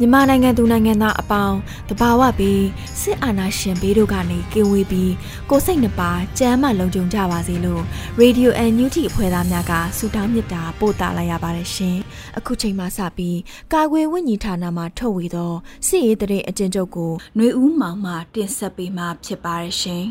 မြန်မာနိုင်ငံသူနိုင်ငံသားအပေါင်းတဘာဝပြီးစစ်အာဏာရှင်ဘေးတို့ကနေကင်းဝေးပြီးကိုစိတ်နှပါကြမ်းမှလုံခြုံကြပါစေလို့ Radio NUG အဖွဲ့သားများကဆုတောင်းမေတ္တာပို့သလိုက်ရပါတယ်ရှင်။အခုချိန်မှစပြီးကာကွယ်ဝိညာဉ်ဌာနမှထုတ်ဝေသောစစ်ရေးတရေအကျဉ်းချုပ်ကိုຫນွေဦးမောင်မှတင်ဆက်ပေးမှာဖြစ်ပါတယ်ရှင်။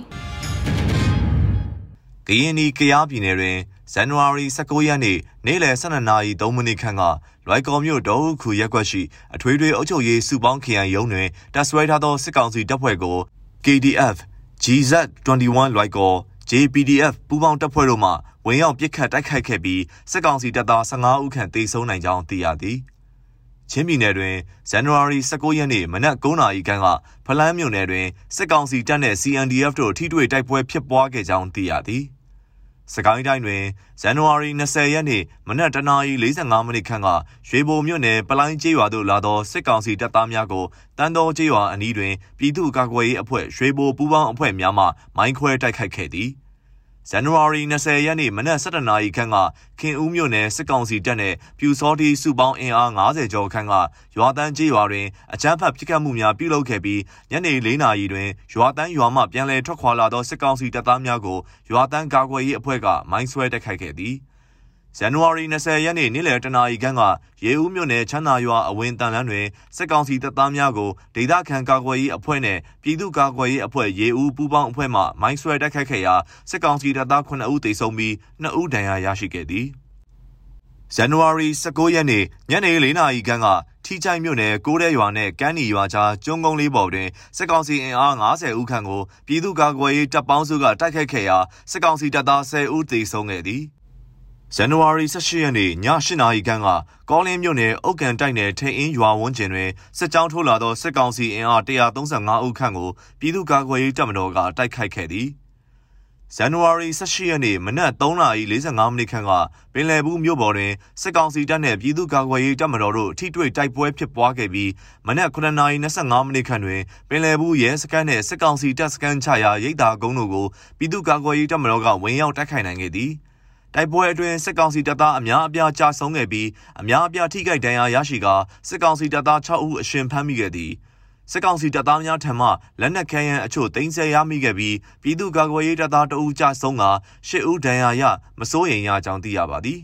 ကရင်နီကရားပြည်နယ်တွင် ဇန်နဝါရီ19ရက်နေ့နေ့လယ်12နာရီ3မိနစ်ခန့်ကလွိုင်ကော်မြို့ဒေါဟုခူရက်ကွက်ရှိအထွေထွေအုပ်ချုပ်ရေးစုပေါင်းခရိုင်ရုံးတွင်တပ်ဆွဲထားသောစစ်ကောင်စီတပ်ဖွဲ့ကို KDF GZ21 လွိုင်ကော် JPDF ပူးပေါင်းတပ်ဖွဲ့တို့မှဝင်ရောက်ပစ်ခတ်တိုက်ခိုက်ခဲ့ပြီးစစ်ကောင်စီတပ်သား15ဦးခန့်သေဆုံးနိုင်ကြောင်းသိရသည်ချင်းပြည်နယ်တွင်ဇန်နဝါရီ19ရက်နေ့မနက်9:00နာရီခန့်ကဖလန်းမြို့နယ်တွင်စစ်ကောင်စီတပ်နှင့် CNDF တို့ထိတွေ့တိုက်ပွဲဖြစ်ပွားခဲ့ကြောင်းသိရသည်။ စကိုင်းတိုင်းတွင်ဇန်နဝါရီ20ရက်နေ့မနက်တနာရီ45မိနစ်ခန့်ကရွှေဘိုမြို့နယ်ပလိုင်းကျေးရွာသို့လာသောစစ်ကောင်စီတပ်သားများကိုတန်တော်ကျေးရွာအနီးတွင်ပြည်သူ့ကာကွယ်ရေးအဖွဲ့ရွှေဘိုပူးပေါင်းအဖွဲ့များမှမိုင်းခွဲတိုက်ခိုက်ခဲ့သည်။ ဇန်နဝါရီ20ရက်နေ့မနက်7:00နာရီခန့်ကခင်ဦးမြို့နယ်စစ်ကောင်စီတပ်နဲ့ပြူစောတီစုပေါင်းအင်အား90ကျော်ခန့်ကရွာတန်းကျေးရွာတွင်အကြမ်းဖက်ပစ်ခတ်မှုများပြုလုပ်ခဲ့ပြီးညနေ4:00နာရီတွင်ရွာတန်းရွာမှပြန်လည်ထွက်ခွာလာသောစစ်ကောင်စီတပ်သားများကိုရွာတန်းကာကွယ်ရေးအဖွဲ့ကမိုင်းဆွဲတိုက်ခိုက်ခဲ့သည်။ ဇန်နဝါရီ20ရက်နေ့နေ့လယ်တနာရီခန့်ကရေဦးမြို့နယ်ချမ်းသာရွာအဝင်းတန်လန်းတွင်စစ်ကောင်စီတပ်သားများကိုဒေသခံကာကွယ်ရေးအဖွဲ့နှင့်ပြည်သူ့ကာကွယ်ရေးအဖွဲ့ရေဦးပူးပေါင်းအဖွဲ့မှမိုင်းဆွဲတိုက်ခိုက်ခဲ့ရာစစ်ကောင်စီတပ်သား9ဦးသေဆုံးပြီး2ဦးဒဏ်ရာရရှိခဲ့သည်ဇန်နဝါရီ19ရက်နေ့ညနေ4နာရီခန့်ကထီချိုင်မြို့နယ်ကိုးတဲရွာနဲ့ကန်းနီရွာကြားကျွန်းကုန်းလေးပေါ်တွင်စစ်ကောင်စီအင်အား90ဦးခန့်ကိုပြည်သူ့ကာကွယ်ရေးတပ်ပေါင်းစုကတိုက်ခိုက်ခဲ့ရာစစ်ကောင်စီတပ်သား10ဦးသေဆုံးခဲ့သည် ဇန်နဝါရီ18ရက်နေ့ည8နာရီခန့်ကကောလင်းမြို့နယ်အုတ်ကန်တိုက်နယ်ထိန်အင်းရွာဝန်းကျင်တွင်စစ်ကြောင်းထိုးလာသောစစ်ကောင်စီအင်အား135ဦးခန့်ကိုပြည်သူ့ကာကွယ်ရေးတပ်မတော်ကတိုက်ခိုက်ခဲ့သည်ဇန်နဝါရီ18ရက်နေ့မနက်3:45မိနစ်ခန့်ကပင်လယ်ဘူးမြို့ပေါ်တွင်စစ်ကောင်စီတပ်နှင့်ပြည်သူ့ကာကွယ်ရေးတပ်မတော်တို့ထိတွေ့တိုက်ပွဲဖြစ်ပွားခဲ့ပြီးမနက်9:25မိနစ်ခန့်တွင်ပင်လယ်ဘူးရဲစခန်းနှင့်စစ်ကောင်စီတပ်စခန်းချရာရိတ်တာကုန်းတို့ကိုပြည်သူ့ကာကွယ်ရေးတပ်မတော်ကဝင်ရောက်တိုက်ခိုက်နိုင်ခဲ့သည်။ တိုက်ပွဲအတွင်းစစ်ကောင်စီတပ်သားအများအပြားကြာဆုံးခဲ့ပြီးအများအပြားထိခိုက်ဒဏ်ရာရရှိကာစစ်ကောင်စီတပ်သား6ဦးအရှင်ဖမ်းမိခဲ့သည်စစ်ကောင်စီတပ်သားများထံမှလက်နက်ခဲယမ်းအချို့တင်ဆက်ရမိခဲ့ပြီးပြည်သူ့ကာကွယ်ရေးတပ်သားတအူးကြာဆုံးက10ဦးဒဏ်ရာရမစိုးရိမ်ရကြောင်းသိရပါသည်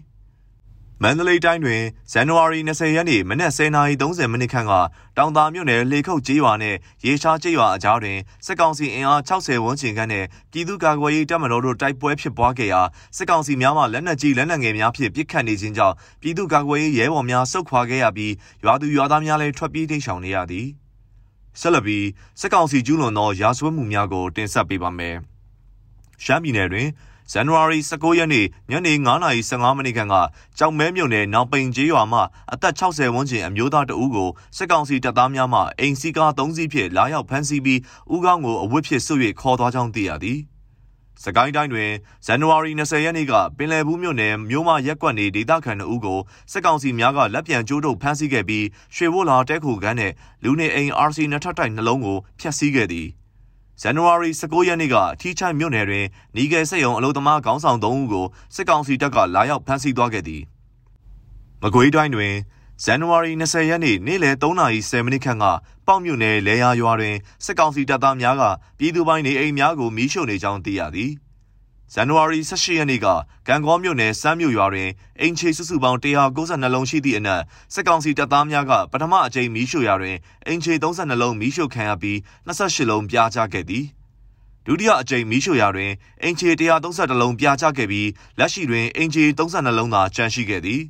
မန္တလေးတိုင်းတွင်ဇန်နဝါရီ20ရက်နေ့မနက်10:30မိနစ်ခန့်ကတောင်သာမြို့နယ်လေခုတ်ကျေးရွာနဲ့ရေရှားကျေးရွာအကြားတွင်စစ်ကောင်စီအင်အား60ဝန်းကျင်ခန့်နဲ့ပြည်သူ့ကာကွယ်ရေးတပ်မတော်တို့တိုက်ပွဲဖြစ်ပွားခဲ့ရာစစ်ကောင်စီများမှလက်နက်ကြီးလက်နက်ငယ်များဖြင့်ပစ်ခတ်နေခြင်းကြောင့်ပြည်သူ့ကာကွယ်ရေးရဲဘော်များဆုတ်ခွာခဲ့ရပြီးရွာသူရွာသားများလည်းထွက်ပြေးတိမ်းရှောင်နေရသည်ဆက်လက်ပြီးစစ်ကောင်စီကျူးလွန်သောရာဇဝတ်မှုများကိုတင်ဆက်ပေးပါမယ်။ရှမ်းပြည်နယ်တွင် ဇန်နဝါရီ19ရက်နေ့ညနေ9:15မိနစ်ခန့်ကကြောက်မဲမြို့နယ်နောင်ပိန်ကျေးရွာမှအသက်60ဝန်းကျင်အမျိုးသားတဦးကိုစစ်ကောင်စီတပ်သားများမှအိမ်စီကား3စီးဖြင့်လာရောက်ဖမ်းဆီးပြီးဦးခေါင်းကိုအဝတ်ဖြင့်ဆွ၍ခေါ်သွားကြောင်းသိရသည်။စကိုင်းတိုင်းတွင်ဇန်နဝါရီ20ရက်နေ့ကပင်လယ်ဘူးမြို့နယ်မြို့မရက်ကွက်နေဒေသခံအုပ်ကိုစစ်ကောင်စီများကလက်ပြန်ကျိုးထုတ်ဖမ်းဆီးခဲ့ပြီးရွှေဘိုလာတဲခုကန်းနဲ့လူနေအိမ် RC နှစ်ထပ်တိုက်နှလုံးကိုဖျက်ဆီးခဲ့သည်။ ဇန်နဝါရီ19ရက်နေ့ကထီချိုင်မြို့နယ်တွင်နီဂယ်စက်ရုံအလုပ်သမားခေါင်းဆောင်3ဦးကိုစစ်ကောင်စီတပ်ကလာရောက်ဖမ်းဆီးသွားခဲ့သည်။မကွေးတိုင်းတွင်ဇန်နဝါရီ20ရက်နေ့နေ့လယ်3:10မိနစ်ခန့်ကပေါ့မြို့နယ်လဲရရွာတွင်စစ်ကောင်စီတပ်သားများကပြည်သူပိုင်းနေအိမ်များကိုမီးရှို့နေကြောင်းသိရသည် ဇန်နဝါရီ18ရက်နေ့ကကံကောမြို့နယ်စမ်းမြို့ရွာတွင်အင်ချေစုစုပေါင်း192လုံးရှိသည့်အနက်စစ်ကောင်စီတပ်သားများကပထမအကြိမ်မီးရှို့ရာတွင်အင်ချေ32လုံးမီးရှို့ခံရပြီး28လုံးပြာကျခဲ့သည်ဒုတိယအကြိမ်မီးရှို့ရာတွင်အင်ချေ132လုံးပြာကျခဲ့ပြီးလက်ရှိတွင်အင်ချေ32လုံးသာကျန်ရှိခဲ့သည်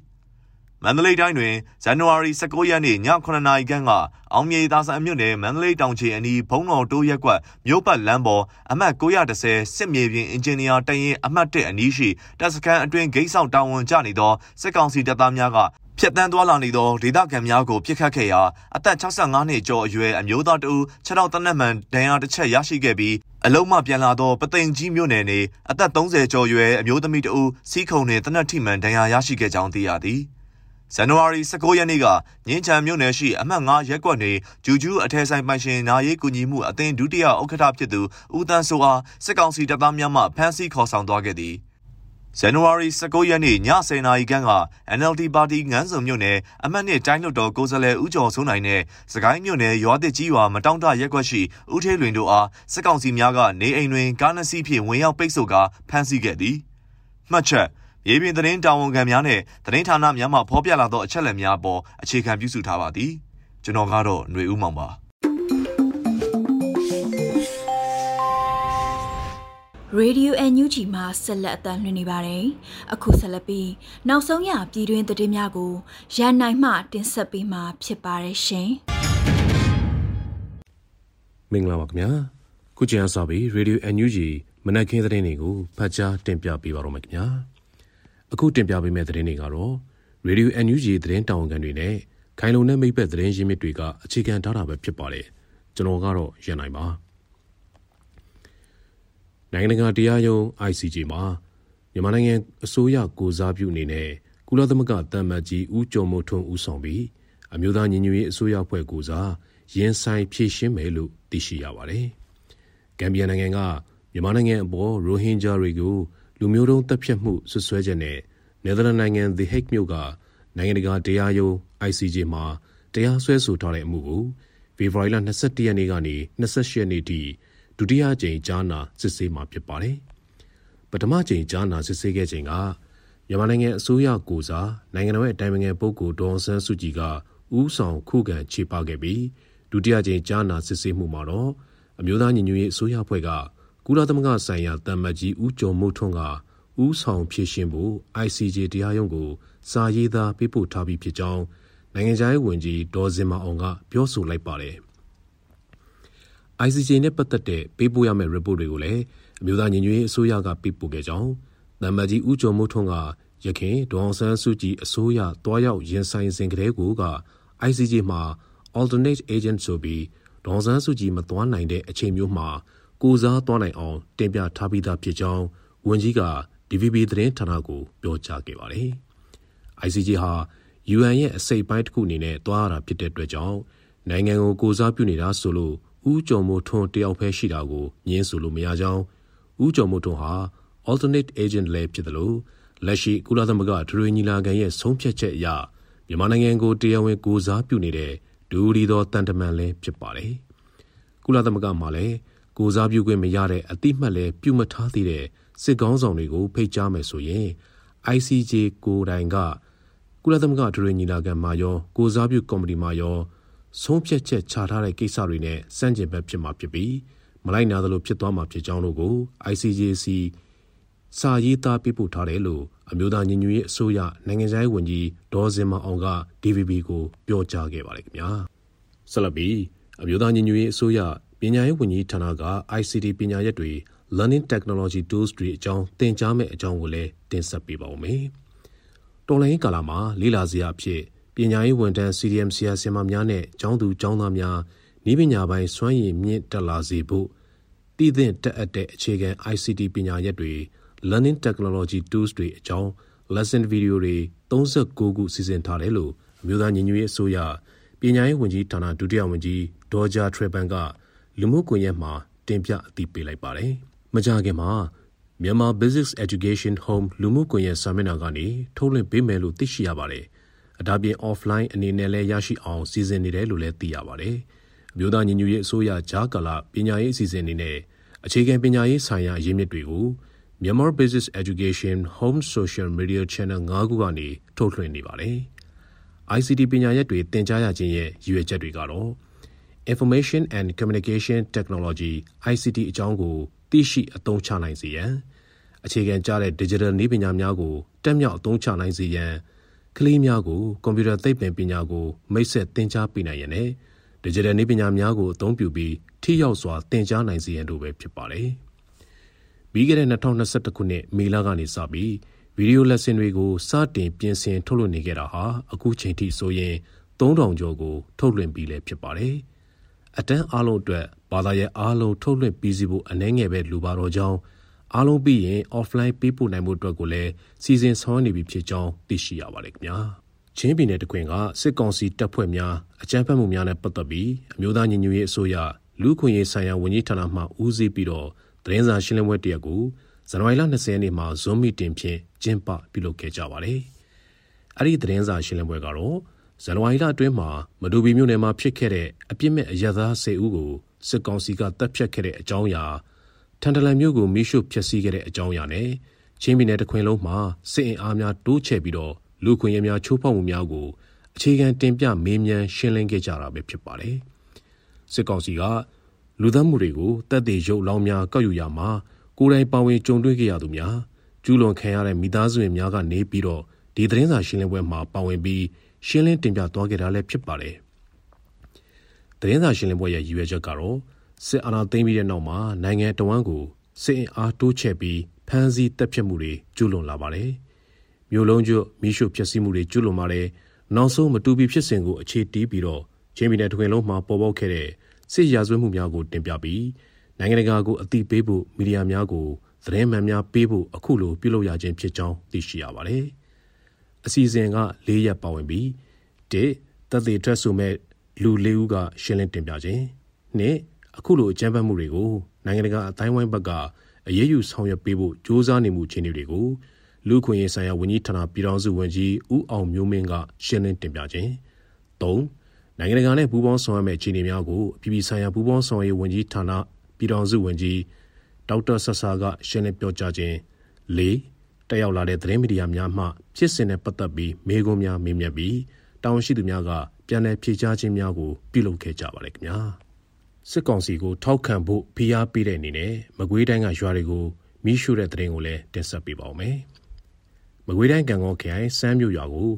မန္တလေးတိုင်းတွင်ဇန်နဝါရီ19ရက်နေ့ည9:00နာရီခန့်ကအောင်မြေသာဆန်မြို့နယ်မန္တလေးတောင်ချေအနီးဘုံတော်တိုးရက်ကွက်မြို့ပတ်လမ်းပေါ်အမှတ်930စစ်မြေပြင်အင်ဂျင်နီယာတရင်အမှတ်1အနီးရှိတပ်စခန်းအတွင်းဂိတ်ဆောင်တာဝန်ကျနေသောစစ်ကောင်စီတပ်သားများကဖြတ်တန်းသွားလာနေသောဒေသခံများကိုပြစ်ခတ်ခဲ့ရာအသက်65နှစ်ကျော်အရွယ်အမျိုးသားတဦးခြေထောက်တနက်မှန်ဒဏ်ရာတစ်ချက်ရရှိခဲ့ပြီးအလုံးမပြန်လာသောပသိမ်ကြီးမြို့နယ်နေအသက်30ကျော်ရွယ်အမျိုးသမီးတဦးစီးခုံနှင့်တနက်ထိမှန်ဒဏ်ရာရရှိခဲ့ကြောင်းသိရသည်။ ဇန်နဝါရီ19ရက်နေ့ကငင်းချံမြို့နယ်ရှိအမှတ်9ရက်ကွက်နေဂျူဂျူးအထက်ဆိုင်ပိုင်ရှင်နာရေးကူညီမှုအသင်းဒုတိယဥက္ကဋ္ဌဖြစ်သူဦးတန်းစိုးအားစစ်ကောင်စီတပ်သားများမှဖမ်းဆီးခေါ်ဆောင်သွားခဲ့သည်ဇန်နဝါရီ19ရက်နေ့ည10:00နာရီခန့်က NLD ပါတီငန်းစုံမြို့နယ်အမှတ်နှစ်တိုင်းလွတ်တော်ကိုယ်စားလှယ်ဦးကျော်စိုးနိုင်နဲ့စကိုင်းမြို့နယ်ရွာသစ်ကြီးရွာမတောင့်တရက်ကွက်ရှိဦးထေးလွင်တို့အားစစ်ကောင်စီများကနေအိမ်တွင်ကားနှစ်စီးဖြင့်ဝင်ရောက်ပိတ်ဆို့ကာဖမ်းဆီးခဲ့သည်မှတ်ချက် ရေပြင်သတင်းတာဝန်ခံများနဲ့သတင်းဌာနများမှဖော်ပြလာသောအချက်အလက်များအပေါ်အခြေခံပြုစုထားပါသည်ကျွန်တော်ကတော့ຫນွေဦးမောင်ပါရေဒီယို NUG မှာဆက်လက်အသံလွှင့်နေပါတယ်။အခုဆက်လက်ပြီးနောက်ဆုံးရပြည်တွင်းသတင်းများကိုရန်နိုင်မှတင်ဆက်ပေးမှာဖြစ်ပါတယ်ရှင်။မင်္ဂလာပါခင်ဗျာ။ခုချိန်အစပြီးရေဒီယို NUG မနက်ခင်းသတင်းတွေကိုဖတ်ကြားတင်ပြပေးပါရမယ်ခင်ဗျာ။ အခုတင်ပြပေးမယ့်သတင်းတွေကတော့ Radio NUG သတင်းတာဝန်ခံတွေနဲ့ခိုင်လုံတဲ့မိဘသတင်းရင်းမြစ်တွေကအခြေခံထားတာပဲဖြစ်ပါတယ်ကျွန်တော်ကတော့ရန်နိုင်ပါနိုင်ငံတကာတရားရုံး ICJ မှာမြန်မာနိုင်ငံအစိုးရကိုစားပြုအနေနဲ့ကုလသမဂ္ဂတမတ်ကြီးဦးကျော်မိုးထွန်းဦးဆောင်ပြီးအမျိုးသားညီညွတ်ရေးအစိုးရဖွဲ့ကိုစားရင်ဆိုင်ဖြည့်ရှင်းမယ်လို့သိရှိရပါတယ်။ဂမ်ဘီယာနိုင်ငံကမြန်မာနိုင်ငံအပေါ်ရိုဟင်ဂျာတွေကို လူမျိုးတုံးတပ်ဖြတ်မှုဆွဆွဲချက်နဲ့နယ်သာလန်နိုင်ငံ The Hague မြို့ကနိုင်ငံတကာတရားရုံး ICJ မှာတရားစွဲဆိုထားတဲ့အမှုကိုဖေဖော်ဝါရီလ22ရက်နေ့ကနေ28ရက်နေ့ထိဒုတိယကြိမ်ကြားနာစစ်ဆေးမှာဖြစ်ပါတယ်။ပထမကြိမ်ကြားနာစစ်ဆေးခဲ့ချိန်ကမြန်မာနိုင်ငံအစိုးရကိုစားနိုင်ငံတော်ရဲ့အတိုင်ပင်ခံပုဂ္ဂိုလ်ဒေါ်ဆန်းစုကြည်ကဥဆောင်ခုခံခြေပခဲ့ပြီးဒုတိယကြိမ်ကြားနာစစ်ဆေးမှုမှာတော့အမျိုးသားညီညွတ်ရေးအစိုးရဖွဲ့က ကုလသမဂ္ဂဆိုင်ရာတမ္မတ်ကြီးဦးကျော်မိုးထွန်းကဥဆောင်ဖြည့်ရှင်ဖို့ ICJ တရားရုံးကို စာရေးသားပေးပို့ထားပြီးဖြစ်ကြောင်းနိုင်ငံခြားရေးဝန်ကြီးဒေါ်စင်မအောင်ကပြောဆိုလိုက်ပါတယ်။ ICJ နဲ့ပတ်သက်တဲ့ပေးပို့ရမယ့် report တွေကိုလည်းအမျိုးသားညီညွတ်ရေးအစိုးရကပေးပို့ခဲ့ကြောင်းတမ္မတ်ကြီးဦးကျော်မိုးထွန်းကရခင်ဒေါအောင်ဆန်းစုကြည်အစိုးရတွားရောက်ရင်ဆိုင်စဉ်ကတည်းက ICJ မှာ alternate agent ဆိုပြီးဒေါအောင်ဆန်းစုကြည်မသွားနိုင်တဲ့အချိန်မျိုးမှာ ကိုစားသွားနိုင်အောင် တင်ပြထားပြီးသားဖြစ်ကြောင်း ဝန်ကြီးက DVB သတင်းဌာနကို ပြောကြားခဲ့ပါတယ်။ ICJ ဟာ UN ရဲ့ အစိတ်ပိုင်းတစ်ခုအနေနဲ့ သွားရတာဖြစ်တဲ့အတွက်ကြောင့် နိုင်ငံကို ကိုစားပြုနေတာဆိုလို့ ဦးကျော်မိုးထွန်းတယောက်ဖဲရှိတာကိုညင်းဆိုလို့မရကြောင်း ဦးကျော်မိုးထွန်းဟာ alternate agent လည်းဖြစ်တယ်လို့လက်ရှိ ကုလသမဂ္ဂထရီညီလာခံရဲ့ ဆုံးဖြတ်ချက်အရ မြန်မာနိုင်ငံကို တရားဝင် ကိုစားပြုနေတဲ့ဒူရီတော်တန်တမန်လည်း ဖြစ်ပါတယ်။ကုလသမဂ္ဂမှာလည်း ကိုစားပြုခွင့်မရတဲ့အတိမတ်လည်းပြုမထားသေးတဲ့စစ်ကောင်းဆောင်တွေကိုဖိတ်ကြားမယ်ဆိုရင် ICJ ကိုယ်တိုင်ကကုလသမဂ္ဂဒရညီလာခံမှာရောကိုစားပြုကော်မတီမှာရောဆုံးဖြတ်ချက်ချထားတဲ့ကိစ္စတွေနဲ့စန့်ကျင်ဘက်ဖြစ်မှာဖြစ်ပြီးမလိုက်နာသလိုဖြစ်သွားမှာဖြစ်ကြောင်းတို့ကို ICJC စာရေးသားပေးပို့ထားတယ်လို့အမျိုးသားညီညွတ်ရေးအစိုးရနိုင်ငံခြားရေးဝန်ကြီးဒေါ်စင်မအောင်က DVB ကိုပြောကြားခဲ့ပါတယ်ခင်ဗျာဆက်လက်ပြီးအမျိုးသားညီညွတ်ရေးအစိုးရ ပညာရေးဝန်ကြီးဌာနက ICT ပညာရပ်တွေ learning technology tools တွေအကြောင်းသင်ကြားမယ့်အကြောင်းကိုလည်းတင်ဆက်ပေးပါဦးမယ်။တော်လိုင်းကာလမှာလေးလာစရာအဖြစ်ပညာရေးဝန်ထမ်း CDM ဆရာဆရာမများနဲ့ကျောင်းသူကျောင်းသားများဤပညာပိုင်းစွမ်းရည်မြင့်တက်လာစေဖို့တည်သင့်တက်အပ်တဲ့အခြေခံ ICT ပညာရပ်တွေ learning technology tools တွေအကြောင်း lesson video တွေ39ခုစီစဉ်ထားတယ်လို့အမျိုးသားညီညွတ်ရေးအစိုးရပညာရေးဝန်ကြီးဌာနဒုတိယဝန်ကြီးဒေါ်ဂျာထရပန်က လူမှုကွန်ရက်မှာတင်ပြအသိပေးလိုက်ပါတယ်။မကြခင်မှာမြန်မာ Business Education Home လူမှုကွန်ရက်စာမျက်နှာကနေထုတ်လွှင့်ပေးမယ်လို့သိရှိရပါတယ်။အဒါပြင် offline အနေနဲ့လည်းရရှိအောင်စီစဉ်နေတယ်လို့လည်းသိရပါတယ်။အမျိုးသားညီညွတ်ရေးအစိုးရဂျာကာလာပညာရေးအစီအစဉ်အနေနဲ့အခြေခံပညာရေးဆိုင်ရာရင်းမြစ်တွေကို Myanmar Business Education Home Social Media Channel 9ခုကနေထုတ်လွှင့်နေပါတယ်။ ICT ပညာရပ်တွေသင်ကြားရခြင်းရဲ့ရည်ရွယ်ချက်တွေကတော့ Information and Communication Technology ICT အကြောင်းကိုသိရှိအသုံးချနိုင်စေရန်အခြေခံကျတဲ့ Digital နည်းပညာများကိုတက်မြောက်အသုံးချနိုင်စေရန်ကလေးများကိုကွန်ပျူတာသိပ္ပံပညာကိုမိတ်ဆက်သင်ကြားပေးနိုင်ရန်နဲ့ Digital နည်းပညာများကိုအသုံးပြုပြီးထိရောက်စွာသင်ကြားနိုင်စေရန်တို့ပဲဖြစ်ပါတယ်။ပြီးခဲ့တဲ့2021ခုနှစ်မေလကနေစပြီးဗီဒီယိုလက်ဆင်တွေကိုစတင်ပြင်ဆင်ထုတ်လွှင့်နေခဲ့တာဟာအခုချိန်ထိဆိုရင်3000ကျော်ကိုထုတ်လွှင့်ပြီးလည်းဖြစ်ပါတယ်။ အတန်းအားလုံးအတွက်ဘာသာရဲ့အားလုံးထုတ်လွှင့်ပြီးစီဖို့အနှဲငယ်ပဲလူပါတော့ကြောင်းအားလုံးပြီးရင် offline ပေးပို့နိုင်မှုအတွက်ကိုလည်းစီစဉ်ဆောင်ရွက်နေပြီဖြစ်ကြောင်းသိရှိရပါတယ်ခင်ဗျာချင်းပြည်နယ်တခွင်ကစစ်ကောင်စီတပ်ဖွဲ့များအကြမ်းဖက်မှုများနဲ့ပတ်သက်ပြီးအမျိုးသားညီညွတ်ရေးအစိုးရလူခွင့်ရေးဆိုင်ရာဝန်ကြီးဌာနမှဦးစီးပြီးတော့သတင်းစာရှင်းလင်းပွဲတရက်ကိုဇန်နဝါရီလ20ရက်နေ့မှာ Zoom meeting ဖြင့်ကျင်းပပြုလုပ်ခဲ့ကြပါတယ်။အဲ့ဒီသတင်းစာရှင်းလင်းပွဲကတော့ ဇန်နဝါရီလအတွင်းမှာမဒူဘီမြို့နယ်မှာဖြစ်ခဲ့တဲ့အပြစ်မဲ့အရသာ၁၀ဦးကိုစစ်ကောင်စီကတပ်ဖြတ်ခဲ့တဲ့အကြောင်းအရာထန်တလန်မြို့ကိုမိရှုဖျက်ဆီးခဲ့တဲ့အကြောင်းအရာနဲ့ချင်းပြည်နယ်တခွင်လုံးမှာစစ်အင်အားများတိုးချဲ့ပြီးတော့လူခွင့်ရများချိုးဖောက်မှုများကိုအခြေခံတင်ပြမေးမြန်းရှင်းလင်းခဲ့ကြတာပဲဖြစ်ပါတယ်။စစ်ကောင်စီကလူသတ်မှုတွေကိုတပ်တွေရုပ်လောင်းများကောက်ယူရမှာကိုယ်တိုင်ပါဝင်ကြုံတွေ့ခဲ့ရသူများကျူးလွန်ခံရတဲ့မိသားစုဝင်များကနေပြီးတော့ဒီသတင်းစာရှင်းလင်းပွဲမှာပါဝင်ပြီး ရှင်းလင်းတင်ပြသွားခဲ့တာလည်းဖြစ်ပါတယ်။သတင်းစာရှင်းလင်းပွဲရဲ့ရည်ရွယ်ချက်ကတော့စစ်အာဏာသိမ်းပြီးတဲ့နောက်မှာနိုင်ငံတော်ဝန်ကိုစစ်အင်အားတိုးချဲ့ပြီးဖမ်းဆီးတပ်ဖြတ်မှုတွေကျူးလွန်လာပါတယ်။မြို့လုံးကျွတ်မိရှုဖျက်ဆီးမှုတွေကျူးလွန်ပါတယ်။နောက်ဆုံးမတူပီဖြစ်စဉ်ကိုအခြေတီးပြီးတော့ချင်းပြည်နယ်တွင်လုံးမှာပေါ်ပေါက်ခဲ့တဲ့စစ်ရာဇဝတ်မှုများကိုတင်ပြပြီးနိုင်ငံတကာကိုအသိပေးဖို့မီဒီယာများကိုသတင်းမှန်များပေးဖို့အခုလိုပြုလုပ်ရခြင်းဖြစ်ကြောင်းသိရှိရပါတယ်။ အစီအစဉ်က၄ရက်ပါဝင်ပြီး၁တပ်သေးထွက်ဆိုမဲ့လူ၄ဦးကရှင်းလင်းတင်ပြခြင်း၂အခုလိုအကြမ်းဖက်မှုတွေကိုနိုင်ငံတကာအတိုင်းဝိုင်းဘက်ကအရေးယူဆောင်ရွက်ပေးဖို့ကြိုးစားနေမှုချင်းတွေကိုလူခွင့်ရေးဆိုင်ရာဝန်ကြီးဌာနပြည်ထောင်စုဝန်ကြီးဦးအောင်မျိုးမင်းကရှင်းလင်းတင်ပြခြင်း၃နိုင်ငံတကာနဲ့ပူးပေါင်းဆောင်ရွက်မဲ့အခြေအနေများကိုအပြည်ပြည်ဆိုင်ရာပူးပေါင်းဆောင်ရွက်ဝန်ကြီးဌာနပြည်ထောင်စုဝန်ကြီးဒေါက်တာဆဆာကရှင်းလင်းပြောကြားခြင်း၄ တက်ရောက်လာတဲ့သတင်းမီဒီယာများမှဖြစ်စဉ်နဲ့ပတ်သက်ပြီးမေးခွန်းများမေးမြန်းပြီးတာဝန်ရှိသူများကပြန်လည်ဖြေကြားခြင်းများကိုပြုလုပ်ခဲ့ကြပါတယ်ခင်ဗျာစစ်ကောင်စီကိုထောက်ခံဖို့ဖိအားပေးတဲ့အနေနဲ့မကွေးတိုင်းကရွာတွေကိုမိရှုတဲ့တရင်ကိုလည်းတင်ဆက်ပေးပါောင်းမယ်။မကွေးတိုင်းကံကောခရိုင်စမ်းမြို့ရွာကို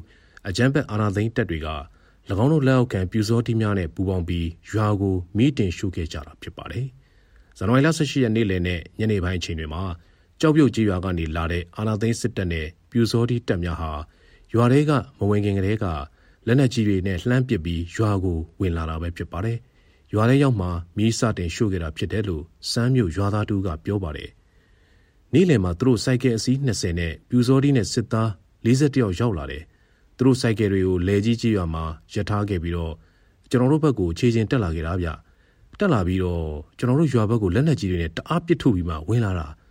အကြမ်းဖက်အာဏာသိမ်းတပ်တွေက၎င်းတို့လက်အောက်ခံပြူစောတိများနဲ့ပူးပေါင်းပြီးရွာကိုမိတင်ရှုခဲ့ကြတာဖြစ်ပါတယ်။ဇန်နဝါရီလ18ရက်နေ့လယ်နဲ့ညနေပိုင်းအချိန်တွေမှာ ကြောက်ပြုတ်ကြီးရွာကနေလာတဲ့အာဏာသိမ်းစစ်တပ်နဲ့ပြူစောတိတပ်များဟာရွာတွေကမဝင်ခင်ကတည်းကလက်နက်ကြီးတွေနဲ့လှမ်းပစ်ပြီးရွာကိုဝင်လာတာပဲဖြစ်ပါတယ်။ရွာထဲရောက်မှမီးစတင်ရှို့ခဲ့တာဖြစ်တယ်လို့စမ်းမြို့ရွာသားတူကပြောပါတယ်။နေ့လယ်မှာသူတို့စိုက်ကယ်အစီး20နဲ့ပြူစောတိနဲ့စစ်သား40ယောက်ရောက်လာတယ်။သူတို့စိုက်ကယ်တွေကိုလဲကြီးကြီးရွာမှာရထားခဲ့ပြီးတော့ကျွန်တော်တို့ဘက်ကိုခြေချင်းတက်လာခဲ့တာဗျ။တက်လာပြီးတော့ကျွန်တော်တို့ရွာဘက်ကိုလက်နက်ကြီးတွေနဲ့တအားပစ်ထုတ်ပြီးမှဝင်လာတာ။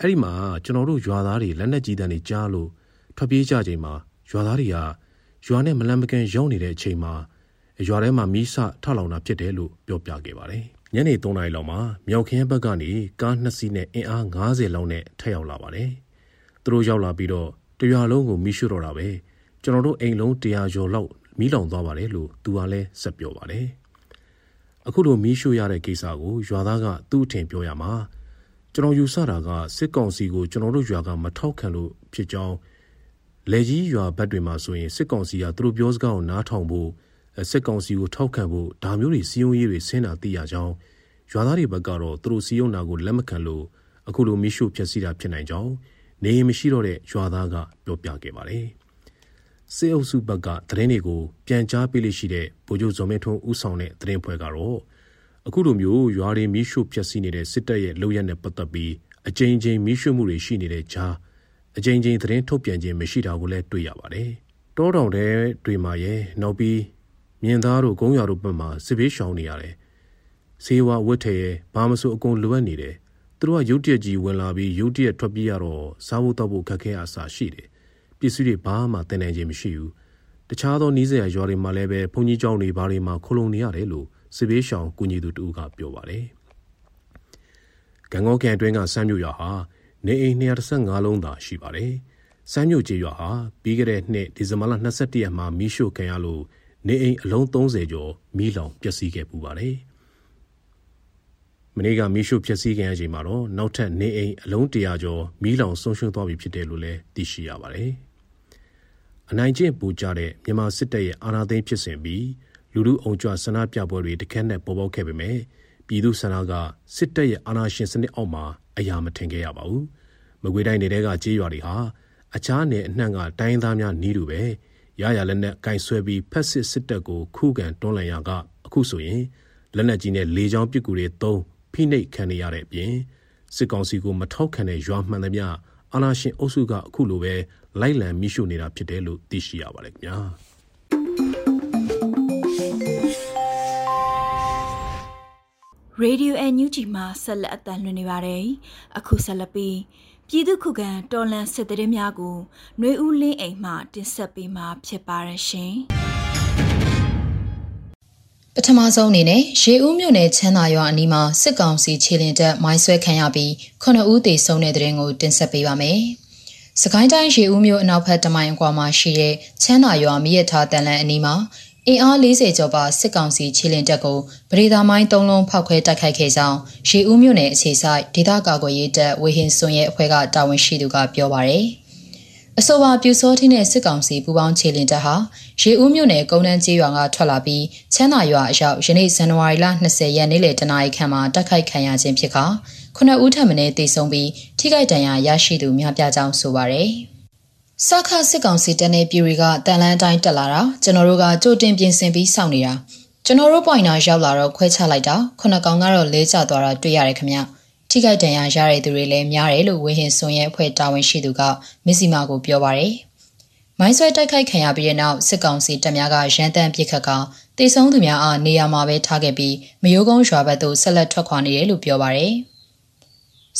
အဲ့ဒီမှာကျွန်တော်တို့ရွာသားတွေလက်နက်ကြီးတန်းတွေကြားလို့ထွက်ပြေးကြချိန်မှာရွာသားတွေကရွာနဲ့မလန်မကန်ရောက်နေတဲ့အချိန်မှာရွာထဲမှာမီးစထလောင်တာဖြစ်တယ်လို့ပြောပြခဲ့ပါတယ်။ညနေ3နာရီလောက်မှာမြောက်ခင်းဘက်ကနေကားနှစ်စီးနဲ့အင်အား90လောက်နဲ့ထက်ရောက်လာပါတယ်။သူတို့ရောက်လာပြီးတော့တရွာလုံးကိုမီးရှို့တော့တာပဲ။ကျွန်တော်တို့အိမ်လုံး100ကျော်လောက်မီးလောင်သွားပါတယ်လို့သူကလည်းဆက်ပြောပါတယ်။အခုလိုမီးရှို့ရတဲ့ကိစ္စကိုရွာသားကသူ့အထင်ပြောရမှာ ကျွန်တော်ယူဆတာကစစ်ကောင်စီကိုကျွန်တော်တို့ရွာကမထောက်ခံလို့ဖြစ်ကြောင်းလေကြီးရွာဘက်တွေမှာဆိုရင်စစ်ကောင်စီကသူတို့ပြောစကားကိုနားထောင်ဖို့စစ်ကောင်စီကိုထောက်ခံဖို့ဒါမျိုးတွေစီယုံရေးတွေဆင်းတာသိရကြောင်းရွာသားတွေဘက်ကတော့သူတို့စီယုံတာကိုလက်မခံလို့အခုလိုမိရှုဖျက်ဆီးတာဖြစ်နိုင်ကြောင်းနေရင်မရှိတော့တဲ့ရွာသားကပြောပြခဲ့ပါတယ်။စေအုပ်စုဘက်ကသတင်းတွေကိုပြန်ကြားပေးလို့ရှိတဲ့ဗိုလ်ချုပ်ဇော်မင်းထွန်းဦးဆောင်တဲ့သတင်းဖွဲ့ကတော့ အခုလိုမျိုးရွာတွေမိရှုဖျက်ဆီးနေတဲ့စစ်တပ်ရဲ့လုပ်ရက်နဲ့ပတ်သက်ပြီးအကြိမ်ကြိမ်မိရှုမှုတွေရှိနေတဲ့ကြားအကြိမ်ကြိမ်သတင်းထုတ်ပြန်ခြင်းမရှိတာကိုလည်းတွေ့ရပါတယ်။တောတောင်တဲတွေမှာရဲ့နောက်ပြီးမြင်သားတို့ဂုံးရွာတို့ဘက်မှာစစ်ဘေးရှောင်နေရတယ်။ဆေးဝါးဝတ်ထည်ဘာမဆိုအကုန်လိုအပ်နေတယ်။သူတို့ကရုတ်တရက်ကြီးဝင်လာပြီးရုတ်တရက်ထွက်ပြေးရတော့စားဖို့တောက်ဖို့ခက်ခဲအစားရှိတယ်။ပစ္စည်းတွေဘာမှတင်နိုင်ခြင်းမရှိဘူး။တခြားသောနီးစရာရွာတွေမှာလည်းပဲဘုန်းကြီးကျောင်းတွေဘာတွေမှာခလုံးနေရတယ်လို့ စစ်ဘေးရှောင်ကူညီသူတူကပြောပါတယ်။ဂံကောကန်အတွင်းကစမ်းမြို့ရွာဟာနေအိမ်215လုံးသာရှိပါတယ်။စမ်းမြို့ကျေးရွာဟာပြီးခဲ့တဲ့နှစ်ဒီဇင်ဘာလ22ရက်မှာမီးရှို့ခံရလို့နေအိမ်အလုံး30ကျော်မီးလောင်ပျက်စီးခဲ့ပူပါတယ်။မနေ့ကမီးရှို့ပျက်စီးခံရချိန်မှာတော့နောက်ထပ်နေအိမ်အလုံး100ကျော်မီးလောင်ဆုံးရှုံးသွားပြီဖြစ်တယ်လို့လည်းသိရှိရပါတယ်။အနိုင်ကျင့်ပူကြတဲ့မြန်မာစစ်တပ်ရဲ့အာဏာသိမ်းဖြစ်စဉ်ပြီး လူလူအုံကြွဆန္ဒပြပွဲတွေတခက်နဲ့ပေါ်ပေါက်ခဲ့ပေမဲ့ပြည်သူဆန္ဒကစစ်တပ်ရဲ့အာဏာရှင်စနစ်အောက်မှာအရာမထင်ခဲ့ရပါဘူး။မကွေတိုင်းနယ်ကကြေးရွာတွေဟာအခြားနယ်အနှံ့ကတိုင်းသားများနီးတူပဲရရလက်နဲ့ကင်ဆွဲပြီးဖက်စစ်စစ်တပ်ကိုခုခံတွန်းလှန်ရကအခုဆိုရင်လက်နက်ကြီးနဲ့လေကြောင်းပစ်ကူတွေသုံးဖိနှိပ်ခံနေရတဲ့အပြင်စစ်ကောင်စီကိုမထောက်ခံတဲ့ရွာမှန်သမျှအာဏာရှင်အုပ်စုကအခုလိုပဲလိုက်လံမိရှုနေတာဖြစ်တယ်လို့သိရှိရပါတယ်ခင်ဗျာ။ ရေဒီယိုအန်ယူဂျီမှာဆက်လက်အသံလွှင့်နေပါတယ်။အခုဆက်လက်ပြီးပြည်သူခုခံတော်လန်စစ်တရင်များကိုຫນွေဦးလင်းအိမ်မှတင်ဆက်ပေးမှာဖြစ်ပါရရှင်။ပထမဆုံးအနေနဲ့ရေဦးမြို့နယ်ချမ်းသာရွာအနီးမှာစစ်ကောင်စီခြေလင်တပ်မိုင်းဆွဲခံရပြီးခုနှစ်ဦးသေဆုံးတဲ့တဲ့ရင်ကိုတင်ဆက်ပေးပါမယ်။စကိုင်းတိုင်းရေဦးမြို့အနောက်ဘက်တမိုင်အကွာမှာရှိတဲ့ချမ်းသာရွာမြစ်ရထားတန်လန်အနီးမှာ အင်အား40ကျော်ပါစစ်ကောင်စီခြေလင်တပ်ကိုပရိသာမိုင်း၃လုံးဖောက်ခွဲတိုက်ခိုက်ခဲ့ကြောင်းရေဦးမြို့နယ်အခြေဆိုင်ဒေသကာကွယ်ရေးတပ်ဝေဟင်စွန်ရဲ့အဖွဲ့ကတာဝန်ရှိသူကပြောပါရယ်အဆိုပါပြူစောထင်းတဲ့စစ်ကောင်စီပူပေါင်းခြေလင်တပ်ဟာရေဦးမြို့နယ်ကုန်းတန်းကျေးရွာကထွက်လာပြီးချမ်းသာရွာအရောက်ယနေ့ဇန်နဝါရီလ20ရက်နေ့လယ်တနာရီခန့်မှာတိုက်ခိုက်ခံရခြင်းဖြစ်ကခုနှစ်ဦးထပ်မံတေဆုံးပြီးထိခိုက်ဒဏ်ရာရရှိသူများပြားကြောင်းဆိုပါရယ်။ စခစစ်ကောင်စီတပ်နဲ့ပြည်တွေကတန်လန်းတိုင်းတက်လာတာကျွန်တော်တို့ကကြိုတင်ပြင်ဆင်ပြီးစောင့်နေတာကျွန်တော်တို့ပွိုင်နာရောက်လာတော့ခွဲချလိုက်တာခုနှစ်ကောင်ကတော့လဲကျသွားတာတွေ့ရတယ်ခင်ဗျထိခိုက်ဒဏ်ရာရတဲ့သူတွေလည်းများတယ်လို့ဝင်းဟင်စွန်ရဲ့အဖွဲ့တာဝန်ရှိသူကမစ္စည်းမာကိုပြောပါတယ်မိုင်းဆွဲတိုက်ခိုက်ခံရပြီးတဲ့နောက်စစ်ကောင်စီတပ်များကရန်တမ်းပစ်ခတ်ကတေဆုံးသူများအားနေရာမှာပဲထားခဲ့ပြီးမယိုးကုန်းရွာဘက်သို့ဆက်လက်ထွက်ခွာနေတယ်လို့ပြောပါတယ်။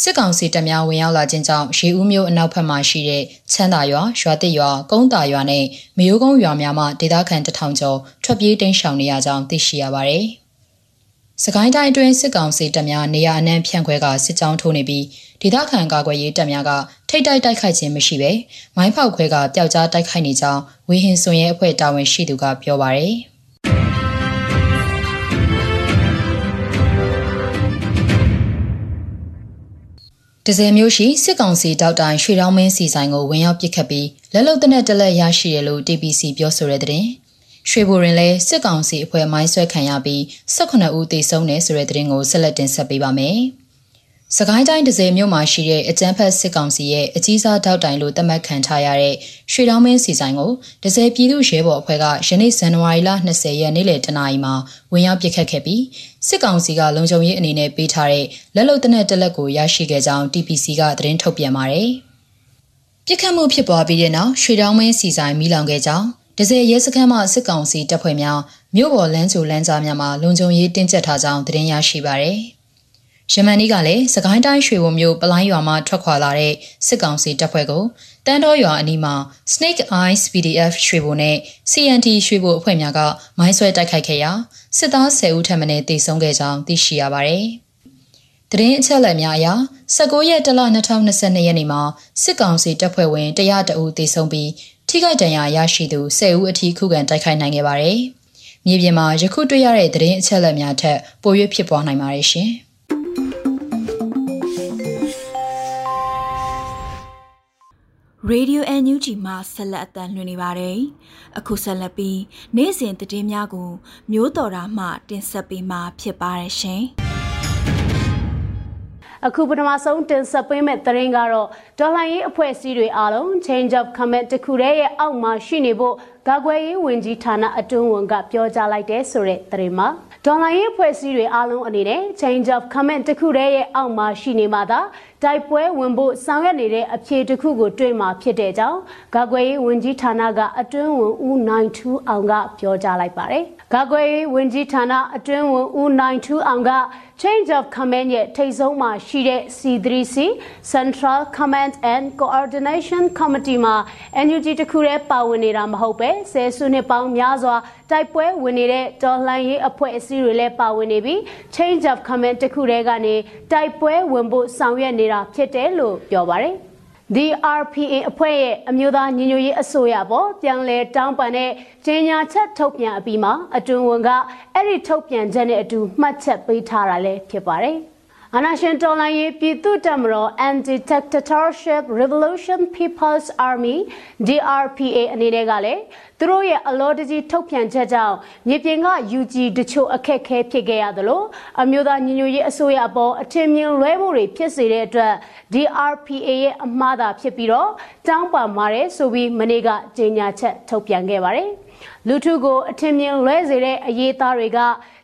စစ်ကောင်စီတပ်များဝင်ရောက်လာခြင်းကြောင့်ရေဦးမြို့အနောက်ဘက်မှာရှိတဲ့ချမ်းသာရွာရွာတစ်ရွာကုန်းတာရွာနဲ့မယိုးကုန်းရွာများမှာဒေသခံတထောင်ကျော်ထွက်ပြေးတိမ်းရှောင်နေရကြောင်းသိရှိရပါတယ်။စကိုင်းတိုင်းအတွင်းစစ်ကောင်စီတပ်များနေရာအနှံ့ဖြန့်ခွဲကစစ်ကြောင်းထိုးနေပြီးဒေသခံကာကွယ်ရေးတပ်များကထိတ်တိုက်တိုက်ခိုက်ခြင်းမရှိဘဲမိုင်းဖောက်ခွဲကပျောက်ကြားတိုက်ခိုက်နေကြောင်းဝေဟင်စွန်ရဲ့အဖွဲ့တာဝန်ရှိသူကပြောပါရယ်။ ဒဇယ်မျိုးရှိစစ်ကောင်စီတောက်တိုင်ရွှေတောင်းမင်းစီဆိုင်ကိုဝင်ရောက်ပစ်ခတ်ပြီးလက်လုံတနက်တလက်ရရှိရလို့ TPC ပြောဆိုတဲ့တဲ့ရွှေဘိုရင်လည်းစစ်ကောင်စီအဖွဲ့မိုင်းဆွဲခံရပြီး18ဦးသေဆုံးတယ်ဆိုတဲ့တဲ့ကိုဆက်လက်တင်ဆက်ပေးပါမယ်။ စကိုင်းတိုင်းဒဇယ်မြို့မှာရှိတဲ့အကျန်းဖက်စစ်ကောင်စီရဲ့အကြီးစားတောက်တိုင်လို့သတ်မှတ်ခံထားရတဲ့ရွှေတောင်းမင်းစီဆိုင်ကိုဒဇယ်ပြည်သူ့ရဲဘော်အဖွဲ့ကယနေ့ဇန်နဝါရီလ20ရက်နေ့လယ်တနာရီမှာဝင်ရောက်ပစ်ခတ်ခဲ့ပြီးစစ်ကောင်စီကလုံခြုံရေးအနေနဲ့ပေးထားတဲ့လက်လုံတနက်တက်လက်ကိုရရှိခဲ့ကြောင်း TPC ကသတင်းထုတ်ပြန်ပါတယ်။ပြစ်ခတ်မှုဖြစ်ပွားပြီးတဲ့နောက်ရွှေတောင်းမင်းစီဆိုင်မိလောင်ခဲ့ကြောင်းဒဇယ်ရဲစခန်းမှစစ်ကောင်စီတပ်ဖွဲ့များမြို့ပေါ်လမ်းကြိုလမ်းကြားများမှာလုံခြုံရေးတင်းကျပ်ထားကြောင်းသတင်းရရှိပါရယ်။ ယမန်နေ့ကလည်းစကိုင်းတိုင်းရွှေဘုံမြို့ပလိုင်းရွာမှထွက်ခွာလာတဲ့စစ်ကောင်စီတပ်ဖွဲ့ကိုတန်းတော်ရွာအနီးမှာ Snake Eyes PDF ရွှေဘုံနဲ့ CNT ရွှေဘုံအဖွဲ့များကမိုင်းဆွဲတိုက်ခိုက်ခဲ့ရာစစ်သား10ဦးထပ်မံတေဆုံးခဲ့ကြောင်းသိရှိရပါတယ်။တရင်အချက်လက်များအရ19ရက်တလ2022ရက်နေ့မှာစစ်ကောင်စီတပ်ဖွဲ့ဝင်100ဦးတေဆုံးပြီးထိခိုက်ဒဏ်ရာရရှိသူ10ဦးအထိခုခံတိုက်ခိုက်နိုင်ခဲ့ပါတယ်။မြေပြင်မှာယခုတွေ့ရတဲ့တရင်အချက်လက်များထက်ပို၍ဖြစ်ပွားနိုင်ပါတယ်ရှင်။ ရေဒီယို NUG မှာဆက်လက်အသံလွှင့်နေပါတယ်။အခုဆက်လက်ပြီးနေ့စဉ်သတင်းများကို မျိုးတော်တာမှ တင်ဆက်ပေးမှာဖြစ်ပါတယ်ရှင်။အခုပထမဆုံးတင်ဆက်ပေးမယ့်သတင်းကတော့ဒေါ်လာရေးအဖွဲ့အစည်းတွေအားလုံး change of comment တခုတည်းရဲ့အောက်မှာရှိနေဖို့ကာကွယ်ရေးဝန်ကြီးဌာနအတွင်းဝန်ကပြောကြားလိုက်တဲ့ဆိုတဲ့သတင်းမှာ ဒေါ်လာရေးဖွဲ့စည်းတွေအားလုံးအနေနဲ့ change of comment တခုတည်းရဲ့အောက်မှာရှိနေမှသာတိုက်ပွဲဝင်ဖို့ဆောင်ရွက်နေတဲ့အဖြေတစ်ခုကိုတွေ့မှာဖြစ်တဲ့ကြောင်းဂကွယ်ရေးဝန်ကြီးဌာနကအတွင်းဝန်ဦးနိုင်ထူးအောင်ကပြောကြားလိုက်ပါတယ်။ဂကွယ်ရေးဝန်ကြီးဌာနအတွင်းဝန်ဦးနိုင်ထူးအောင်က change of command ရဲ့ထိပ်ဆုံးမှာရှိတဲ့ C3C Central Command and Coordination Committee မှာ NUG တခုတည်းပါဝင်နေတာမဟုတ်ပဲဆယ်စုနှစ်ပေါင်းများစွာတိုက်ပွဲဝင်နေတဲ့တော်လှန်ရေးအဖွဲ့အစည်းတွေလည်းပါဝင်နေပြီး change of command တခုတည်းကနေတိုက်ပွဲဝင်ဖို့ဆောင်ရွက်နေနေတာဖြစ်တယ်လို့ပြောပါတယ်။ DRPA အဖွဲ့ရဲ့အမျိုးသားညီညွတ်ရေးအစိုးရပေါ်ပြန်လည်တောင်းပန်တဲ့ကြေညာချက်ထုတ်ပြန်အပြီးမှာအတွင်ဝန်ကအဲ့ဒီထုတ်ပြန်ချက်နဲ့အတူမှတ်ချက်ပေးထားတာလည်းဖြစ်ပါတယ်။ အနာရှင်တော်လှန်ရေးပြည်သူ့တပ်မတော် Anti-Dictatorship Revolution People's Army DRPA အနေနဲ့ကလည်းသူတို့ရဲ့အလောတကြီးထုတ်ပြန်ချက်ကြောင့်မြေပြင်က UG တချို့အခက်ခဲဖြစ်ခဲ့ရသလိုအမျိုးသားညီညွတ်ရေးအစိုးရအပေါ်အထင်မြင်လွဲမှုတွေဖြစ်စေတဲ့အတွက် DRPA ရဲ့အမှားသာဖြစ်ပြီးတော့တောင်းပန်ပါတယ်ဆိုပြီးမနေ့ကကြေညာချက်ထုတ်ပြန်ခဲ့ပါတယ်လူထုကိုအထင်မြင်လွဲစေတဲ့အရေးသားတွေက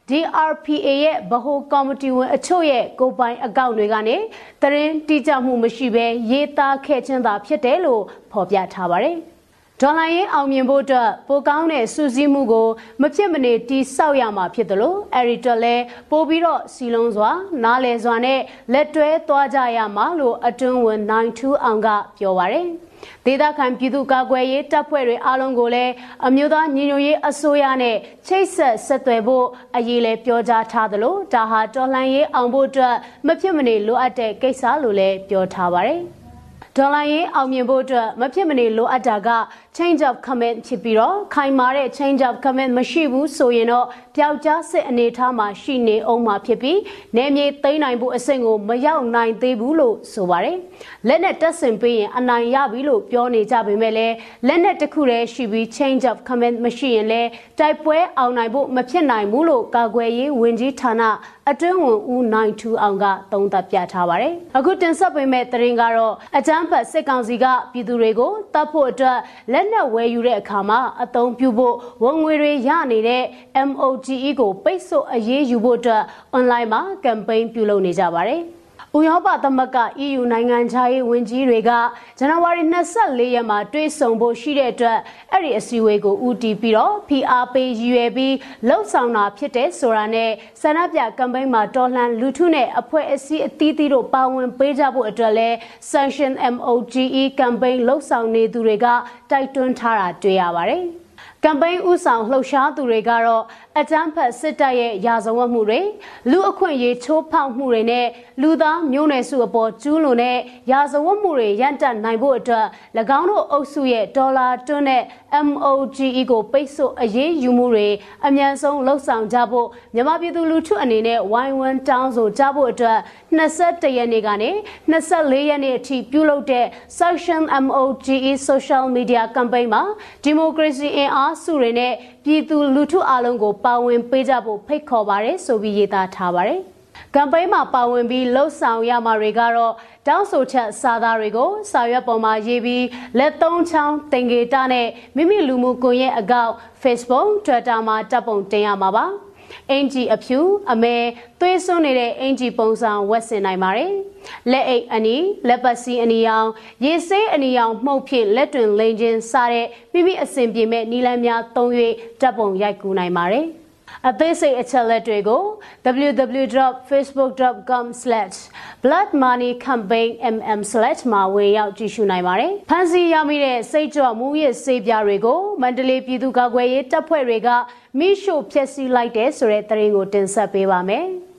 DRPA ရဲ့ဗဟိုကော်မတီဝင်အချို့ရဲ့ကိုပိုင်အကောင့်တွေကနေသတင်းတိကျမှုမရှိဘဲရေးသားခဲ့ခြင်းသာဖြစ်တယ်လို့ဖော်ပြထားပါတယ်။ဒေါ်လာရေးအောင်မြင်ဖို့အတွက်ပိုကောင်းတဲ့စူးစီးမှုကိုမဖြစ်မနေတိဆောက်ရမှာဖြစ်တယ်လို့အဲ့ဒီတော့လဲပို့ပြီးတော့စီလုံးစွာ နားလည်စွာနဲ့လက်တွဲသွားကြရမှာလို့အတွင်းဝင်92အောင်ကပြောပါတယ်။ ဒေသခံပြည်သူ့ကာကွယ်ရေးတပ်ဖွဲ့တွေအားလုံးကိုလည်းအမျိုးသားညီညွတ်ရေးအစိုးရနဲ့ချိတ်ဆက်ဆက်သွယ်ဖို့အရေးလဲပြောကြားထားသလိုဒါဟာတော်လှန်ရေးအောင်ဖို့အတွက်မဖြစ်မနေလိုအပ်တဲ့ကိစ္စလို့လည်းပြောထားပါတယ်ဒေါ်လာရင်းအောင်မြင်ဖို့အတွက်မဖြစ်မနေလိုအပ်တာက change of command ဖြစ်ပြီးတော့ခိုင်မာတဲ့ change of command မရှိဘူးဆိုရင်တော့ပျောက်ကြားစစ်အနေထားမှာရှိနေအောင်မှာဖြစ်ပြီးနေမြေသိမ်းနိုင်ဖို့အဆင့်ကိုမရောက်နိုင်သေးဘူးလို့ဆိုပါတယ်။လက်နဲ့တက်ဆင်ပေးရင်အနိုင်ရပြီလို့ပြောနေကြပေမဲ့လည်းလက်နဲ့တစ်ခုတည်းရှိပြီး change of command မရှိရင်လည်းတိုက်ပွဲအောင်နိုင်ဖို့မဖြစ်နိုင်ဘူးလို့ကာကွယ်ရေးဝန်ကြီးဌာနအတွင်းဝန်ဦးနိုင်ထူအောင်ကသုံးသပ်ပြထားပါတယ်။အခုတင်ဆက်ပေးမဲ့သတင်းကတော့အကြမ်းဖက်စစ်ကောင်စီကပြည်သူတွေကိုတပ်ဖို့အတွက်လက်လက်နက်ဝယ်ယူတဲ့အခါမှာအသုံးပြုဖို့ဝန်ငွေတွေရနေတဲ့ MOGE ကိုပိတ်ဆို့အရေးယူဖို့အတွက် online မှာ campaign ပြုလုပ်နေကြပါတယ်။ ဥရောပသမဂ္ဂ EU နိုင်ငံခြားရေးဝန်ကြီးတွေကဇန်နဝါရီ24ရက်မှာတွေ့ဆုံဖို့ရှိတဲ့အတွက်အဲ့ဒီအစည်းအဝေးကိုဦးတည်ပြီးတော့ PR ပေးရည်ရွယ်ပြီးလှုပ်ဆောင်တာဖြစ်တဲ့ဆိုတာနဲ့ဆန္ဒပြကမ်ပိန်းမှာတော်လှန်လူထုနဲ့အဖွဲ့အစည်းအသီးသီးတို့ပါဝင်ပေးကြဖို့အတွက်လဲ Sanction MOGE ကမ်ပိန်းလှုပ်ဆောင်နေသူတွေကတိုက်တွန်းထားတာတွေ့ရပါတယ်။ကမ်ပိန်းဥဆောင်လှုပ်ရှားသူတွေကတော့ အကြမ်းဖက်စစ်တပ်ရဲ့ရာဇဝတ်မှုတွေလူအခွင့်အရေးချိုးဖောက်မှုတွေနဲ့လူသားမျိုးနွယ်စုအပေါ်ကျူးလွန်တဲ့ရာဇဝတ်မှုတွေရန်တပ်နိုင်ဖို့အတွက်၎င်းတို့အုပ်စုရဲ့ဒေါ်လာတွန်းတဲ့ MOGE ကိုပိတ်ဆို့အရေးယူမှုတွေအမြန်ဆုံးလှုပ်ဆောင်ကြဖို့မြန်မာပြည်သူလူထုအနေနဲ့ဝိုင်းဝန်းတောင်းဆိုကြဖို့အတွက်21ရက်နေ့ကနေ24ရက်နေ့အထိပြုလုပ်တဲ့ Section MOGE Social Media Campaign မှာ Democracy အင်အားစုတွေနဲ့ပြည်သူလူထုအလုံးကိုပါဝင်ပေးကြဖို့ဖိတ်ခေါ်ပါတယ်ဆိုပြီးရေးသားထားပါတယ်။ကမ်ပိန်းမှာပါဝင်ပြီးလှုပ်ဆောင်ရမှာတွေကတော့တောင်းဆိုချက်စာသားတွေကိုစာရွက်ပေါ်မှာရေးပြီးလက်သုံးချောင်းတင်ဂေတာနဲ့မိမိလူမှုကွန်ရက်အကောင့် Facebook Twitter မှာတပ်ပုံတင်ရမှာပါ။ အင်ဂျီအဖြူအမဲသွေးစွန်းနေတဲ့အင်ဂျီပုံစံဝတ်ဆင်နိုင်ပါတယ်လက်အိတ်အနီလက်ပတ်စီအနီအောင်ရေဆေးအနီအောင်မှုတ်ဖြင့်လက်တွင်လိန်ချင်းစားတဲ့မိမိအစဉ်ပြေမဲ့နီလန်းများသုံး၍တပ်ပုံရိုက်ကူးနိုင်ပါတယ် အသေးစိတ်အချက်လက်တွေကို www.facebook.com/bloodmoneycampaignmm/ မှာဝင်ရောက်ကြည့်ရှုနိုင်ပါတယ်။ဖန်စီရမိတဲ့စိတ်ကြော့မှုရဲ့စေပြားတွေကိုမန္တလေးပြည်သူ့ကာကွယ်ရေးတပ်ဖွဲ့တွေကမိရှို့ဖျက်ဆီးလိုက်တဲ့ဆိုတဲ့သတင်းကိုတင်ဆက်ပေးပါမယ်။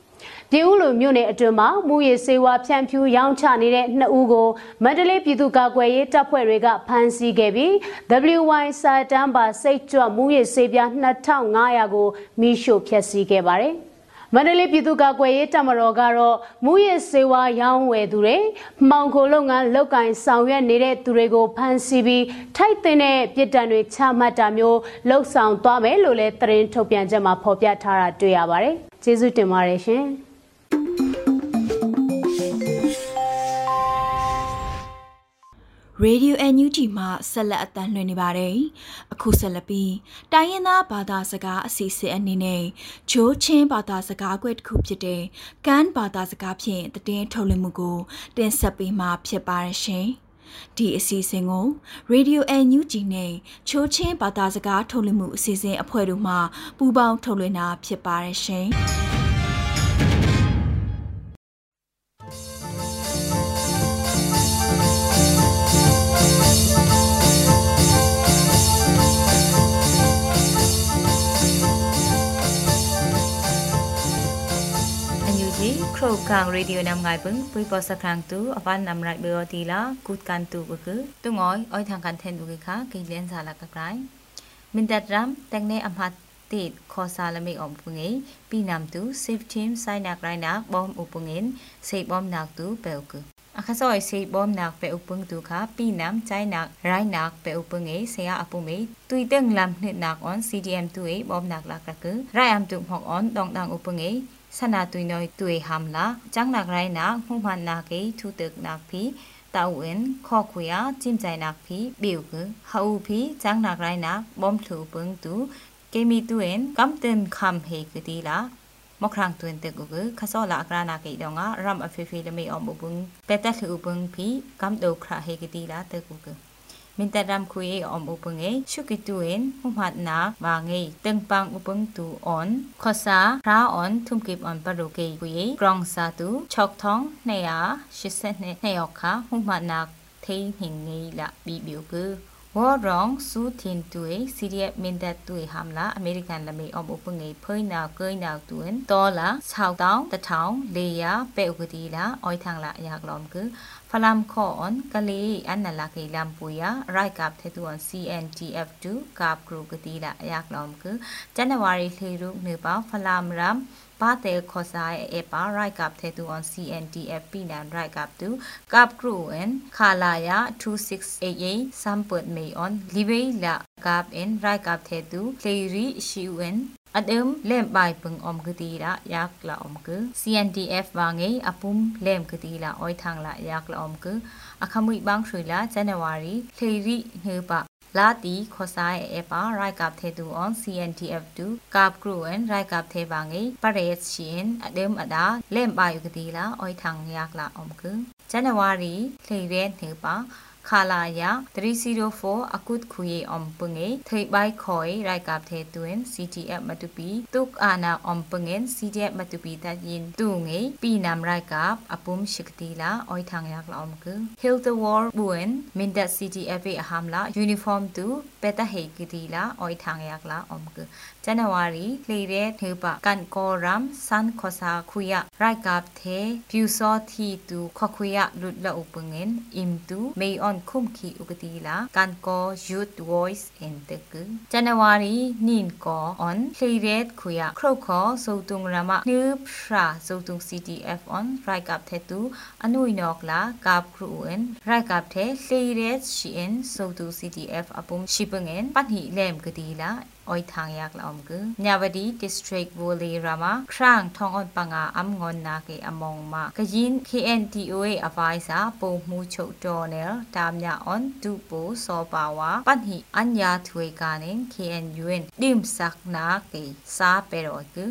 ပြည်ဦးလိုမြို့နယ်အတွင်းမှာမူရည်စေဝါဖြန့်ဖြူးရောင်းချနေတဲ့နှစ်ဦးကိုမန္တလေးပြည်သူ့ကာကွယ်ရေးတပ်ဖွဲ့တွေကဖမ်းဆီးခဲ့ပြီး WY စာတန်းပါစိတ်ကြွမူရည်စေပြား2500ကိုမိရှို့ဖျက်ဆီးခဲ့ပါတယ်။မန္တလေးပြည်သူ့ကာကွယ်ရေးတပ်မတော်ကတော့မူရစ်စေဝါရောင်းဝယ်သူတွေမှောင်ခိုလုပ်ငန်းလုပ်ကင်ဆောင်ရွက်နေတဲ့သူတွေကိုဖမ်းဆီးပြီးထိုက်တဲ့ပြစ်ဒဏ်တွေချမှတ်တာမျိုးလှုပ်ဆောင်သွားမယ်လို့လည်းသတင်းထုတ်ပြန်ချက်မှာဖော်ပြထားတာတွေ့ရပါတယ်။ကျေးဇူးတင်ပါတယ်ရှင်။ Radio NUG မှဆက်လက်အသံလွှင့်နေပါတယ်။အခုဆက်လက်ပြီးတိုင်းရင်းသားဘာသာစကားအစီအစဉ်အနေနဲ့ဂျိုးချင်းဘာသာစကားကွက်တစ်ခုဖြစ်တဲ့ကန်ဘာသာစကားဖြင့်တည်င်းထုတ်လွှင့်မှုကိုတင်ဆက်ပေးမှာဖြစ်ပါရရှင်။ဒီအစီအစဉ်ကို Radio NUG နဲ့ချိုးချင်းဘာသာစကားထုတ်လွှင့်မှုအစီအစဉ်အဖွဲ့တို့မှပူးပေါင်းထုတ်လွှင့်တာဖြစ်ပါရရှင်။ รกังเรดิโอนำไงปึงปุยปอสักครั้งตูอวันนำไรเบอร์ทีละกูดกันตูก็คือตุงอ้อยอ้อยทางการเทนดูกค่ะกิเลนสาละกะไกรมินดัดรัมแต่งในอำพัดติดคอซาละไม่อมปุงเอปีนำตูเซฟทีมไซนักไรนักบอมอุปงเงินเซบอมนักตูเปลกือအခါစောစေဘ ோம் นักเปอุปงตุค่ะปีน้ำใจนักไรนักเปอุปงเอเสียอปุเมตุยเต็งลำนึนักออน CDM ตุเอบอมนักลักกะคือไรอัมตุหอกออนดองดังอุปงเอ สนาตุยน้อยตุยหำละจังนักไรนักหุมันนักเอทุตึกนักพีตาวินข้อคุยจิมใจนักพีบิวคือเฮาพีจังนักไรนักบอมถูปึงตุเกมีตุเอ็นกำเต็นคำเฮกดีละมครังตุนเตกุกခဆောလာကရနာကေဒေါငါရမ်အဖေဖေလမေအမဘုံပက်တက်လူဘုံဖီကမ်ဒိုခရာဟေကတိလာတကုကမင်တရမ်ခွေအမဘုံငေရှုကိတူင်ဟုမတ်နာမာငေတန်ပန်းဥပငတူအွန်ခဆာရာအွန်ထုံကိပအန်ပရုကေခွေဂရောင်စာတူချောက်ထောင်း280နှစ်ယောက်ခဟုမတ်နာထိန်ဟင်ငေလာဘီဘီကူဝေါ်ရောင်စူတင်တွေစီရီယက်မင်ဒတ်တွေဟမ်လာအမေရိက န်လမေအမုပငေဖိနာကိနာတွင်တော်လာ6တောင်းတထောင်လေယာပဲဥကတိလာအိုင်ထန်လာအယာက လောမ်ကဖလမ်ခေါအွန်ကလေးအန်နလာကေလမ်ပူယာရိုက်ကပ်တဲ့သူအန် CNTF2 ကပ်ဂရုကတိလာအယာကလောမ်ကဇန်နဝါရီလေရုနေပါဖလမ်ရမ်ဘာတဲခေါ်ဆိုင်အပါရိုက်ကပ်တဲ့ သူ on CNTF ပိနန်ရိုက်ကပ်သူကပ်ကရူအန်ခါလာယာ2688စမ်ပတ်မေ on လီဝေးလာကပ်အန်ရိုက်ကပ်တဲ့သူလေရီရှီဝင်အဒမ်လမ်ဘိုင်ပငအုံကတိရာယက်လာအုံက CNTF ဝငေအပုမ်လမ်ကတိလာအိုထန်လာယက်လာအုံကအခမွိဘန်းရွှေလာဇန်နဝါရီလေရီနေပါ လာတီခေါ်ဆိုင်အပါရိုက်ကပ်သေးသူ on CNTF2 ကပ်ကရူအန်ရိုက်ကပ်သေးပါငေပရက်ရှင်အဒမ်အဒါလမ်ပါယုကတိလာအိုထန်ယက်လာအုံကဇန်နဝါရီလေရဲနေပါ ခါလာယာ304အခုတ်ခွေအုံပငေထိဘိုက်ခွိရိုက်ကပ်သေးတွင် CTF မတူပီတုကအာနာအုံပငင် CTF မတူပီတရင်တူငေပီနမ်ရိုက်ကပ်အပုံရှိကတိလာအိုထန်ယာကလောမက Hill the War Buen Mindat CTF အဟမ်လာ uniform တူပက်တဟေကတိလာအိုထန်ယာကလာအုံကဇန်နဝါရီလေရဲထေပကန်ကောရမ်ဆန်ခောစာခွေယคุมคีอุกตีลาการกอ Youth Voice in the ก January นินกอ on Playret คุยะครบขอสูตุงรามะนือพระสูตุง CTF on ไรกับเทตุอนุยนอกลากับครูเอ็นไรกับเท Playret ชีเอ็นสูตุง CTF อปุมชิปเงินปัญหิเลมกตีลา အိုထางยักละอมกึญาวดีดิสทริกโวเลรามาครางทองออนปังอาอัมงอนนาเกอมองมากะยิน KNTOA อภัยสาปုံมูฉุดอเนลตามญาออนดูโปซอปาวาปันหิอัญญาถวยกาเน KNUN ดิมสักนาเกสาเปรอกึ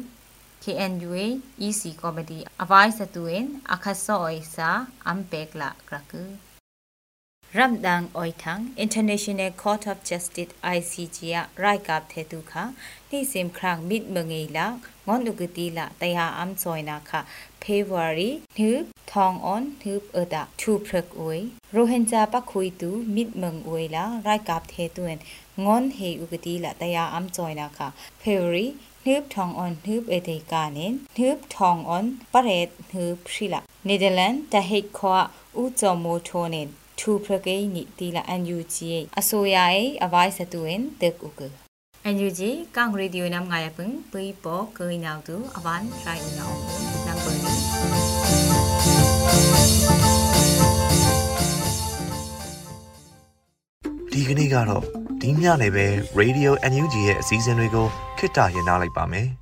KNUA EC Committee Advice to in Akhasoy sa Ampekla Kraku Ramdang Oithang International Court of Justice ICJ ရ right up တဲ့သူခနိစင်ခရမစ်မငေလာငွန်လူကတိလာတရားအမ်ဇွိုင်နာခ February နှုทองออนทึบเอดาทูพรึกอวยโรเฮนจาปักคุยตูมิดเมืองอวยละไรกับเทตุนงอนเฮอุกติละตยาอัมจอยนาค่ะ February နှပ်ထောင်အွန်နှပ်အတေကာနင်နှပ်ထောင်အွ န်ပရက်နှပ်ရှိလာနေဒလန်တဟိတ်ခွာဦးကျော်မိုးထိုးနင်ထူဖရကေနီတီလာအန်ယူဂျီအဆိုယာအအဝိုင်းစတူင်တက်ဥကအန်ယူဂျီကောင်ရေဒီယိုနမ်ငါယပင်ပိပေါ်ကိုင်းနောက်တူအဝန်ရိုင်းနောနံပါတ်ဒီကနေ့ကတော့ဒီညနေပဲ Radio NUG ရဲ့အစည်းအဝေးတွေကိုခਿੱတရရနိုင်ပါမယ်